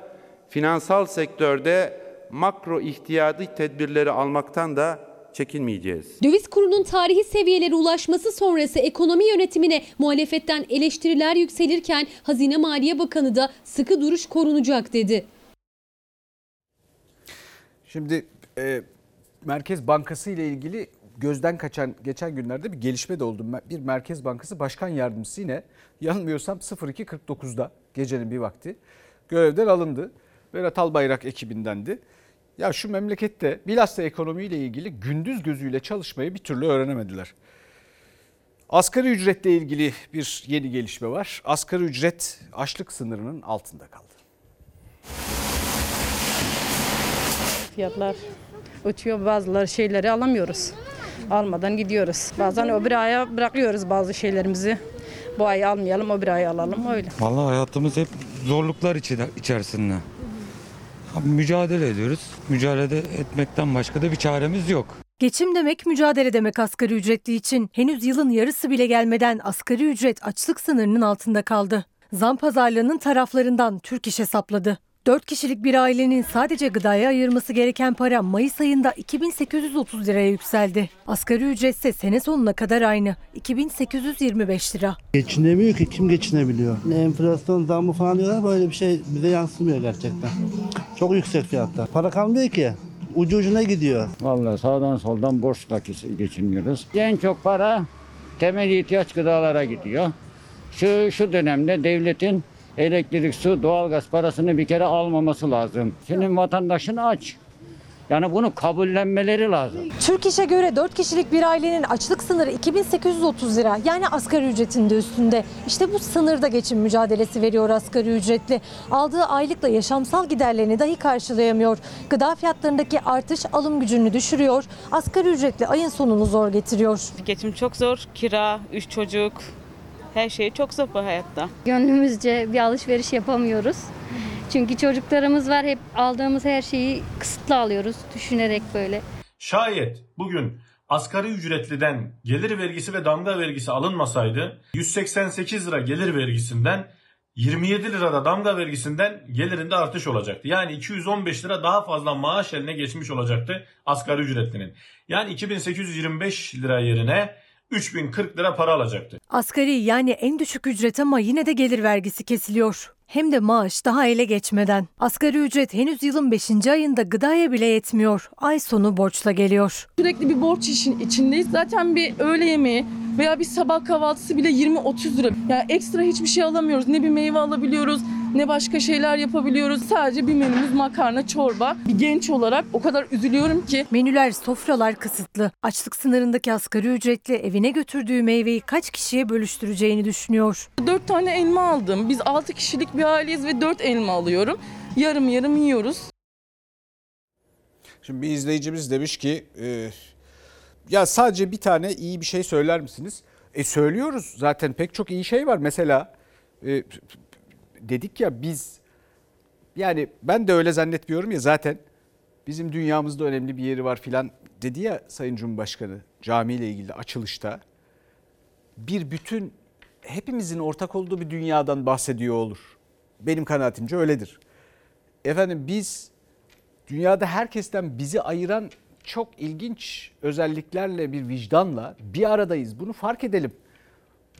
finansal sektörde makro ihtiyadi tedbirleri almaktan da çekinmeyeceğiz. Döviz kurunun tarihi seviyelere ulaşması sonrası ekonomi yönetimine muhalefetten eleştiriler yükselirken Hazine Maliye Bakanı da sıkı duruş korunacak dedi. Şimdi e, Merkez Bankası ile ilgili gözden kaçan geçen günlerde bir gelişme de oldu. Bir Merkez Bankası Başkan Yardımcısı yine yanılmıyorsam 02.49'da gecenin bir vakti görevden alındı. Berat Albayrak ekibindendi. Ya şu memlekette bilhassa ekonomiyle ilgili gündüz gözüyle çalışmayı bir türlü öğrenemediler. Asgari ücretle ilgili bir yeni gelişme var. Asgari ücret açlık sınırının altında kaldı. Fiyatlar uçuyor bazıları şeyleri alamıyoruz. Almadan gidiyoruz. Bazen öbür aya bırakıyoruz bazı şeylerimizi. Bu ay almayalım öbür ay alalım öyle. Vallahi hayatımız hep zorluklar içi- içerisinde. Abi Mücadele ediyoruz. Mücadele etmekten başka da bir çaremiz yok. Geçim demek mücadele demek asgari ücretli için. Henüz yılın yarısı bile gelmeden asgari ücret açlık sınırının altında kaldı. Zam pazarlığının taraflarından Türk İş hesapladı. 4 kişilik bir ailenin sadece gıdaya ayırması gereken para Mayıs ayında 2830 liraya yükseldi. Asgari ücret ise sene sonuna kadar aynı 2825 lira. Geçinemiyor ki kim geçinebiliyor? Enflasyon zammı falan diyorlar böyle bir şey bize yansımıyor gerçekten. Çok yüksek fiyatlar. Para kalmıyor ki. Ucu ucuna gidiyor. Vallahi sağdan soldan borçla geçiniyoruz. En çok para temel ihtiyaç gıdalara gidiyor. Şu şu dönemde devletin elektrik, su, doğalgaz parasını bir kere almaması lazım. Senin vatandaşın aç. Yani bunu kabullenmeleri lazım. Türk İş'e göre 4 kişilik bir ailenin açlık sınırı 2830 lira yani asgari ücretin de üstünde. İşte bu sınırda geçim mücadelesi veriyor asgari ücretli. Aldığı aylıkla yaşamsal giderlerini dahi karşılayamıyor. Gıda fiyatlarındaki artış alım gücünü düşürüyor. Asgari ücretli ayın sonunu zor getiriyor. Geçim çok zor. Kira, üç çocuk, her şey çok zor bu hayatta. Gönlümüzce bir alışveriş yapamıyoruz. Çünkü çocuklarımız var hep aldığımız her şeyi kısıtlı alıyoruz düşünerek böyle. Şayet bugün asgari ücretliden gelir vergisi ve damga vergisi alınmasaydı 188 lira gelir vergisinden 27 lirada damga vergisinden gelirinde artış olacaktı. Yani 215 lira daha fazla maaş eline geçmiş olacaktı asgari ücretlinin. Yani 2825 lira yerine 3040 lira para alacaktı. Asgari yani en düşük ücret ama yine de gelir vergisi kesiliyor. Hem de maaş daha ele geçmeden. Asgari ücret henüz yılın 5. ayında gıdaya bile yetmiyor. Ay sonu borçla geliyor. Sürekli bir borç işin içindeyiz. Zaten bir öğle yemeği veya bir sabah kahvaltısı bile 20-30 lira. Yani ekstra hiçbir şey alamıyoruz. Ne bir meyve alabiliyoruz ne başka şeyler yapabiliyoruz. Sadece bir menümüz makarna, çorba. Bir genç olarak o kadar üzülüyorum ki. Menüler, sofralar kısıtlı. Açlık sınırındaki asgari ücretli evine götürdüğü meyveyi kaç kişiye bölüştüreceğini düşünüyor. 4 tane elma aldım. Biz 6 kişilik bir aileyiz ve 4 elma alıyorum. Yarım yarım yiyoruz. Şimdi bir izleyicimiz demiş ki e, ya sadece bir tane iyi bir şey söyler misiniz? E söylüyoruz zaten pek çok iyi şey var. Mesela e, dedik ya biz yani ben de öyle zannetmiyorum ya zaten bizim dünyamızda önemli bir yeri var filan dedi ya Sayın Cumhurbaşkanı camiyle ilgili açılışta bir bütün hepimizin ortak olduğu bir dünyadan bahsediyor olur. Benim kanaatimce öyledir. Efendim biz dünyada herkesten bizi ayıran çok ilginç özelliklerle bir vicdanla bir aradayız. Bunu fark edelim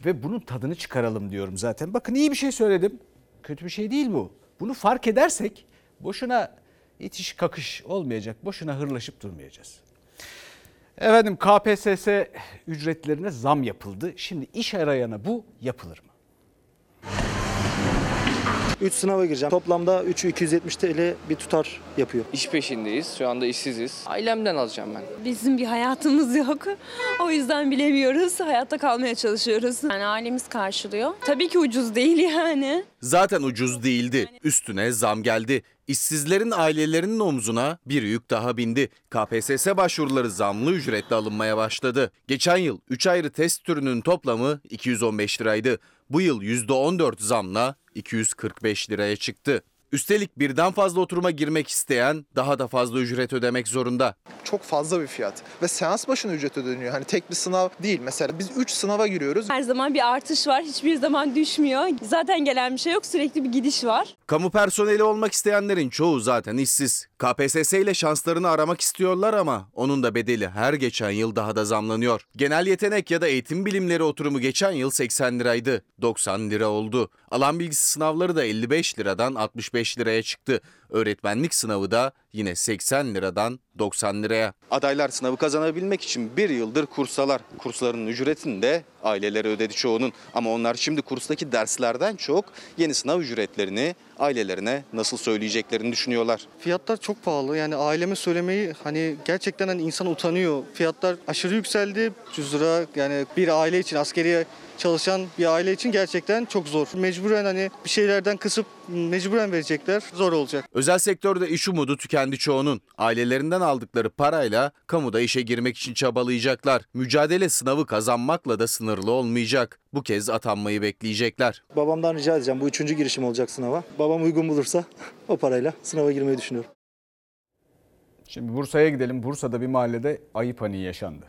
ve bunun tadını çıkaralım diyorum zaten. Bakın iyi bir şey söyledim. Kötü bir şey değil bu. Bunu fark edersek boşuna itiş kakış olmayacak. Boşuna hırlaşıp durmayacağız. Efendim KPSS ücretlerine zam yapıldı. Şimdi iş arayana bu yapılır mı? 3 sınava gireceğim. Toplamda 3'ü 270 TL bir tutar yapıyor. İş peşindeyiz. Şu anda işsiziz. Ailemden alacağım ben. Bizim bir hayatımız yok. <laughs> O yüzden bilemiyoruz. Hayatta kalmaya çalışıyoruz. Yani ailemiz karşılıyor. Tabii ki ucuz değil yani. Zaten ucuz değildi. Üstüne zam geldi. İşsizlerin ailelerinin omzuna bir yük daha bindi. KPSS başvuruları zamlı ücretle alınmaya başladı. Geçen yıl 3 ayrı test türünün toplamı 215 liraydı. Bu yıl %14 zamla 245 liraya çıktı. Üstelik birden fazla oturuma girmek isteyen daha da fazla ücret ödemek zorunda. Çok fazla bir fiyat ve seans başına ücret ödeniyor. Hani tek bir sınav değil. Mesela biz 3 sınava giriyoruz. Her zaman bir artış var. Hiçbir zaman düşmüyor. Zaten gelen bir şey yok. Sürekli bir gidiş var. Kamu personeli olmak isteyenlerin çoğu zaten işsiz. KPSS ile şanslarını aramak istiyorlar ama onun da bedeli her geçen yıl daha da zamlanıyor. Genel yetenek ya da eğitim bilimleri oturumu geçen yıl 80 liraydı. 90 lira oldu. Alan bilgisi sınavları da 55 liradan 65 liraya çıktı. Öğretmenlik sınavı da yine 80 liradan 90 liraya. Adaylar sınavı kazanabilmek için bir yıldır kursalar. Kursların ücretini de aileleri ödedi çoğunun. Ama onlar şimdi kurstaki derslerden çok yeni sınav ücretlerini ailelerine nasıl söyleyeceklerini düşünüyorlar. Fiyatlar çok pahalı. Yani aileme söylemeyi hani gerçekten hani insan utanıyor. Fiyatlar aşırı yükseldi. 100 lira yani bir aile için askeriye çalışan bir aile için gerçekten çok zor. Mecburen hani bir şeylerden kısıp mecburen verecekler. Zor olacak. Özel sektörde iş umudu tükendi çoğunun. Ailelerinden aldıkları parayla kamuda işe girmek için çabalayacaklar. Mücadele sınavı kazanmakla da sınırlı olmayacak. Bu kez atanmayı bekleyecekler. Babamdan rica edeceğim. Bu üçüncü girişim olacak sınava. Babam uygun bulursa o parayla sınava girmeyi düşünüyorum. Şimdi Bursa'ya gidelim. Bursa'da bir mahallede ayı paniği yaşandı.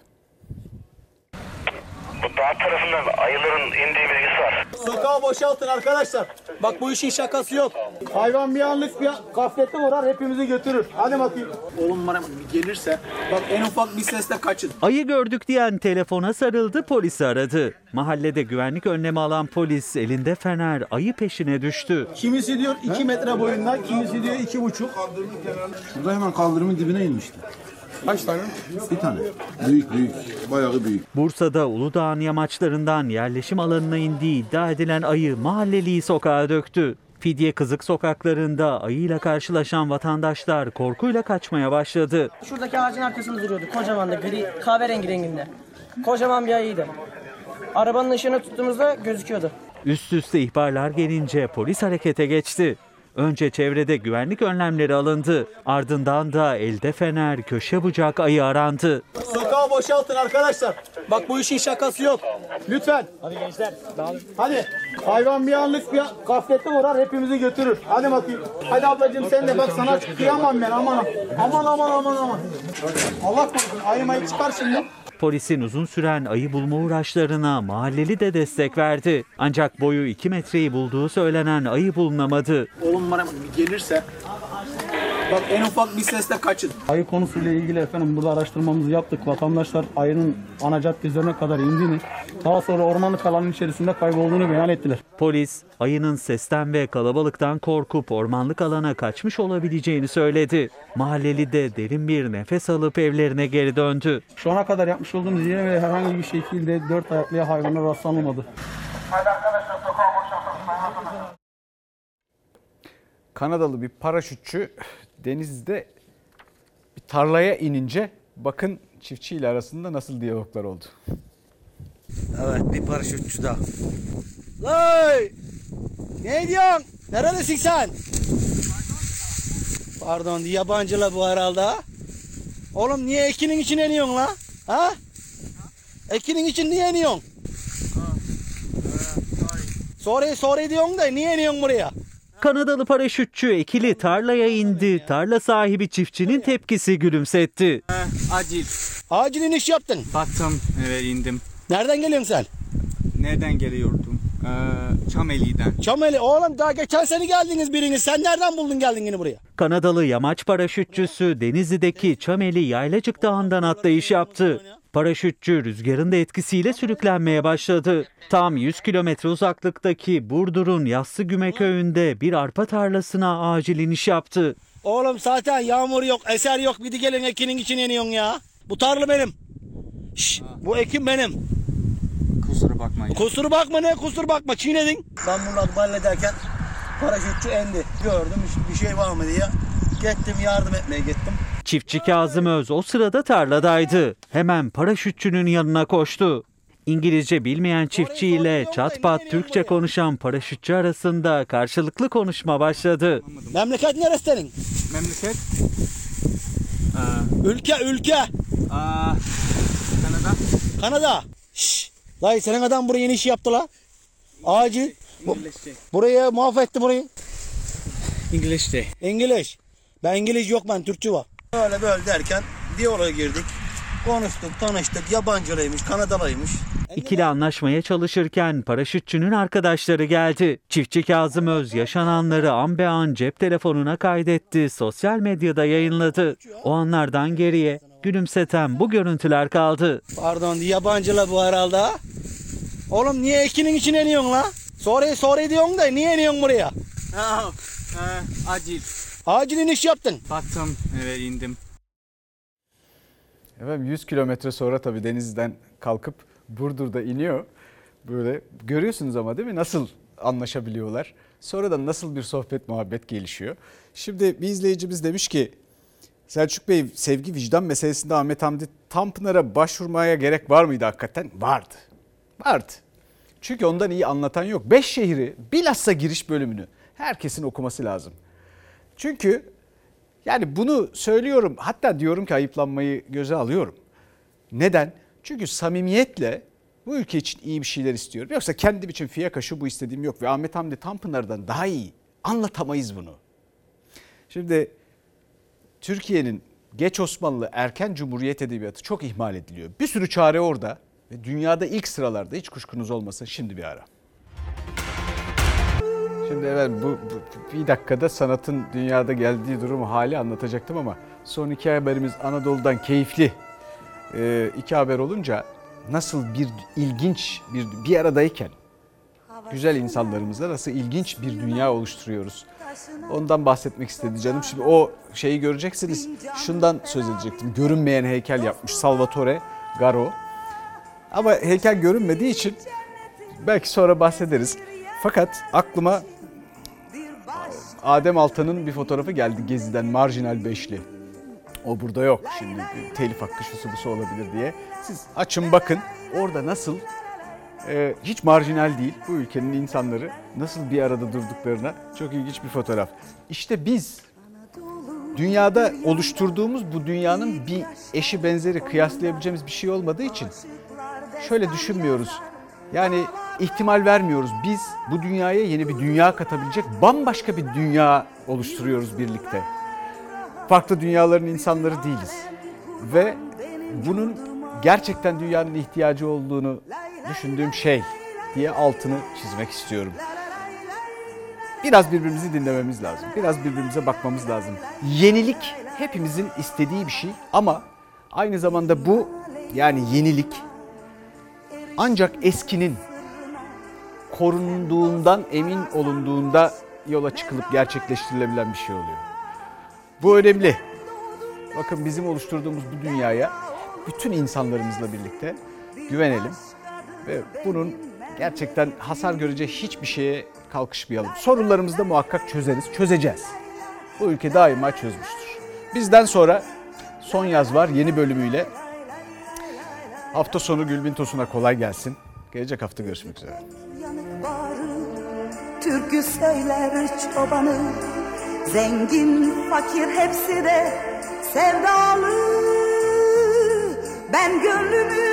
Bu dağ tarafından ayıların indiği bilgisi var. Sokağı boşaltın arkadaşlar. Bak bu işin şakası yok. Hayvan bir anlık bir gaflete uğrar hepimizi götürür. Hadi bakayım. Oğlum bana gelirse bak en ufak bir sesle kaçın. Ayı gördük diyen telefona sarıldı polisi aradı. Mahallede güvenlik önlemi alan polis elinde fener ayı peşine düştü. Kimisi diyor 2 metre boyunda, kimisi diyor iki buçuk. Şurada hemen kaldırımın dibine inmişti. Kaç tane? Bir tane. Büyük büyük. Bayağı büyük. Bursa'da Uludağ'ın yamaçlarından yerleşim alanına indiği iddia edilen ayı mahalleliyi sokağa döktü. Fidye Kızık sokaklarında ayıyla karşılaşan vatandaşlar korkuyla kaçmaya başladı. Şuradaki ağacın arkasında duruyordu. Kocaman da gri kahverengi renginde. Kocaman bir ayıydı. Arabanın ışığını tuttuğumuzda gözüküyordu. Üst üste ihbarlar gelince polis harekete geçti. Önce çevrede güvenlik önlemleri alındı. Ardından da elde fener, köşe bucak ayı arandı. Sokağı boşaltın arkadaşlar. Bak bu işin şakası yok. Lütfen. Hadi gençler dağılın. Hadi. Hayvan bir anlık bir gaflete uğrar hepimizi götürür. Hadi bakayım. Hadi ablacığım sen de bak sana kıyamam ben aman aman aman aman aman. Allah korusun ayı mayı çıkar şimdi. Polisin uzun süren ayı bulma uğraşlarına mahalleli de destek verdi. Ancak boyu 2 metreyi bulduğu söylenen ayı bulunamadı. Oğlum bana gelirse bak en ufak bir sesle kaçın. Ayı konusuyla ilgili efendim burada araştırmamızı yaptık. Vatandaşlar ayının ana cadde üzerine kadar indiğini, daha sonra ormanlık alanın içerisinde kaybolduğunu beyan ettiler. Polis ayının sesten ve kalabalıktan korkup ormanlık alana kaçmış olabileceğini söyledi. Mahalleli de derin bir nefes alıp evlerine geri döndü. Şu ana kadar yapmış olduğumuz yine ve herhangi bir şekilde dört ayaklıya hayvana rastlanılmadı. Kanadalı bir paraşütçü denizde bir tarlaya inince bakın çiftçiyle arasında nasıl diyaloglar oldu. Evet bir paraşütçü daha. Hey! Ne diyorsun? Neredesin sen? Pardon yabancıla bu herhalde ha? Oğlum niye ekinin içine iniyorsun la? Ha? Ekinin için niye iniyorsun? Sorry sorry diyorsun da niye iniyorsun buraya? Kanadalı paraşütçü ekili tarlaya indi. Tarla sahibi çiftçinin tepkisi gülümsetti. Acil. Acil iniş yaptın. Baktım evet indim. Nereden geliyorsun sen? Nereden geliyordum? Ee, Çameli'den. Çameli oğlum daha geçen sene geldiniz biriniz. Sen nereden buldun geldin yine buraya? Kanadalı yamaç paraşütçüsü Denizli'deki Çameli Yaylacık Dağı'ndan atlayış yaptı. Paraşütçü rüzgarın da etkisiyle sürüklenmeye başladı. Tam 100 kilometre uzaklıktaki Burdur'un Yassıgüme köyünde bir arpa tarlasına acil iniş yaptı. Oğlum zaten yağmur yok, eser yok. Bir de gelin ekinin içine iniyorsun ya. Bu tarla benim. Şş, bu ekim benim. Kusura bakmayın. Kusur bakma ne kusur bakma çiğnedin. Ben bunları hallederken paraşütçü endi. Gördüm bir şey var mı diye. Gittim yardım etmeye gittim. Çiftçi Kazım Öz o sırada tarladaydı. Hemen paraşütçünün yanına koştu. İngilizce bilmeyen çiftçiyle çatpat Türkçe konuşan paraşütçü arasında karşılıklı konuşma başladı. Memleket neresi senin? Memleket? Ülke ülke. Aa, Kanada. Kanada. Şşş. Dayı senin adam buraya iniş yaptı la. Acil. Bu, buraya mahvetti burayı. İngilizce. İngiliz. Ben İngiliz yok ben Türkçe var. Böyle böyle derken diyaloğa girdik. Konuştuk, tanıştık. Yabancılıymış, Kanadalıymış. İkili anlaşmaya çalışırken paraşütçünün arkadaşları geldi. Çiftçi Kazım Öz yaşananları an be an cep telefonuna kaydetti, sosyal medyada yayınladı. O anlardan geriye gülümseten bu görüntüler kaldı. Pardon yabancıla bu herhalde ha? Oğlum niye ekinin içine iniyorsun la? Sorry sorry diyorsun da niye iniyorsun buraya? Aa, acil. Acil iniş yaptın. Baktım eve indim. Efendim 100 kilometre sonra tabii denizden kalkıp Burdur'da iniyor. Böyle görüyorsunuz ama değil mi nasıl anlaşabiliyorlar. Sonra da nasıl bir sohbet muhabbet gelişiyor. Şimdi bir izleyicimiz demiş ki Selçuk Bey sevgi vicdan meselesinde Ahmet Hamdi Tanpınar'a başvurmaya gerek var mıydı hakikaten? Vardı. Vardı. Çünkü ondan iyi anlatan yok. Beş şehri bilhassa giriş bölümünü herkesin okuması lazım. Çünkü yani bunu söylüyorum hatta diyorum ki ayıplanmayı göze alıyorum. Neden? Çünkü samimiyetle bu ülke için iyi bir şeyler istiyorum. Yoksa kendim için fiyaka şu bu istediğim yok ve Ahmet Hamdi Tanpınar'dan daha iyi anlatamayız bunu. Şimdi Türkiye'nin geç Osmanlı erken Cumhuriyet edebiyatı çok ihmal ediliyor. Bir sürü çare orada ve dünyada ilk sıralarda hiç kuşkunuz olmasın şimdi bir ara. Şimdi evet bu, bu bir dakikada sanatın dünyada geldiği durumu hali anlatacaktım ama son iki haberimiz Anadolu'dan keyifli ee, iki haber olunca nasıl bir ilginç bir bir aradayken güzel insanlarımızla nasıl ilginç bir dünya oluşturuyoruz. Ondan bahsetmek istedi canım. Şimdi o şeyi göreceksiniz. Şundan söz edecektim. Görünmeyen heykel yapmış Salvatore Garo. Ama heykel görünmediği için belki sonra bahsederiz. Fakat aklıma Adem Altan'ın bir fotoğrafı geldi Gezi'den marjinal beşli. O burada yok şimdi telif hakkı şusu busu olabilir diye. Siz açın bakın orada nasıl e, hiç marjinal değil bu ülkenin insanları nasıl bir arada durduklarına çok ilginç bir fotoğraf. İşte biz dünyada oluşturduğumuz bu dünyanın bir eşi benzeri kıyaslayabileceğimiz bir şey olmadığı için şöyle düşünmüyoruz. Yani ihtimal vermiyoruz. Biz bu dünyaya yeni bir dünya katabilecek bambaşka bir dünya oluşturuyoruz birlikte. Farklı dünyaların insanları değiliz. Ve bunun gerçekten dünyanın ihtiyacı olduğunu düşündüğüm şey diye altını çizmek istiyorum. Biraz birbirimizi dinlememiz lazım. Biraz birbirimize bakmamız lazım. Yenilik hepimizin istediği bir şey ama aynı zamanda bu yani yenilik ancak eskinin korunduğundan emin olunduğunda yola çıkılıp gerçekleştirilebilen bir şey oluyor. Bu önemli. Bakın bizim oluşturduğumuz bu dünyaya bütün insanlarımızla birlikte güvenelim ve bunun gerçekten hasar göreceği hiçbir şeye kalkışmayalım. Sorunlarımızı da muhakkak çözeriz, çözeceğiz. Bu ülke daima çözmüştür. Bizden sonra son yaz var yeni bölümüyle. Hafta sonu Gülbin Tosun'a kolay gelsin. Gelecek hafta görüşmek üzere. Türkü söyler çobanı, zengin fakir hepsi de sevdalı. Ben gönlümü